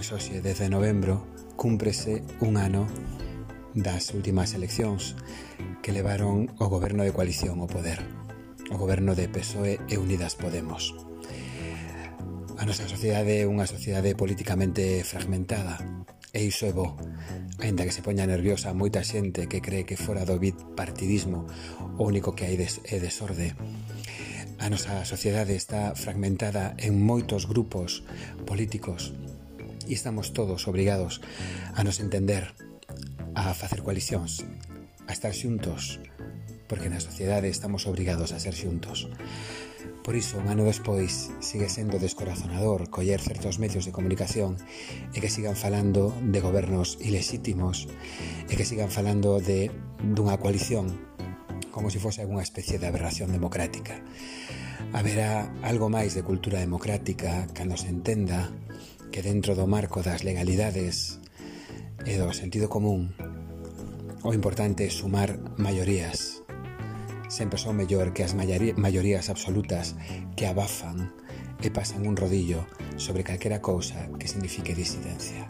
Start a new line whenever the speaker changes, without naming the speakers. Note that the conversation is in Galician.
pois hoxe, 10 de novembro, cúmprese un ano das últimas eleccións que levaron o goberno de coalición ao poder, o goberno de PSOE e Unidas Podemos. A nosa sociedade é unha sociedade políticamente fragmentada, e iso é bo, aínda que se poña nerviosa moita xente que cree que fora do bipartidismo o único que hai des é desorde. A nosa sociedade está fragmentada en moitos grupos políticos e estamos todos obrigados a nos entender, a facer coalicións, a estar xuntos, porque na sociedade estamos obrigados a ser xuntos. Por iso, un ano despois, sigue sendo descorazonador coller certos medios de comunicación e que sigan falando de gobernos ilexítimos e que sigan falando de dunha coalición como se si fose unha especie de aberración democrática. Haberá algo máis de cultura democrática cando se entenda que dentro do marco das legalidades e do sentido común o importante é sumar maiorías. Sempre son mellor que as maiorías absolutas que abafan e pasan un rodillo sobre calquera cousa que signifique disidencia.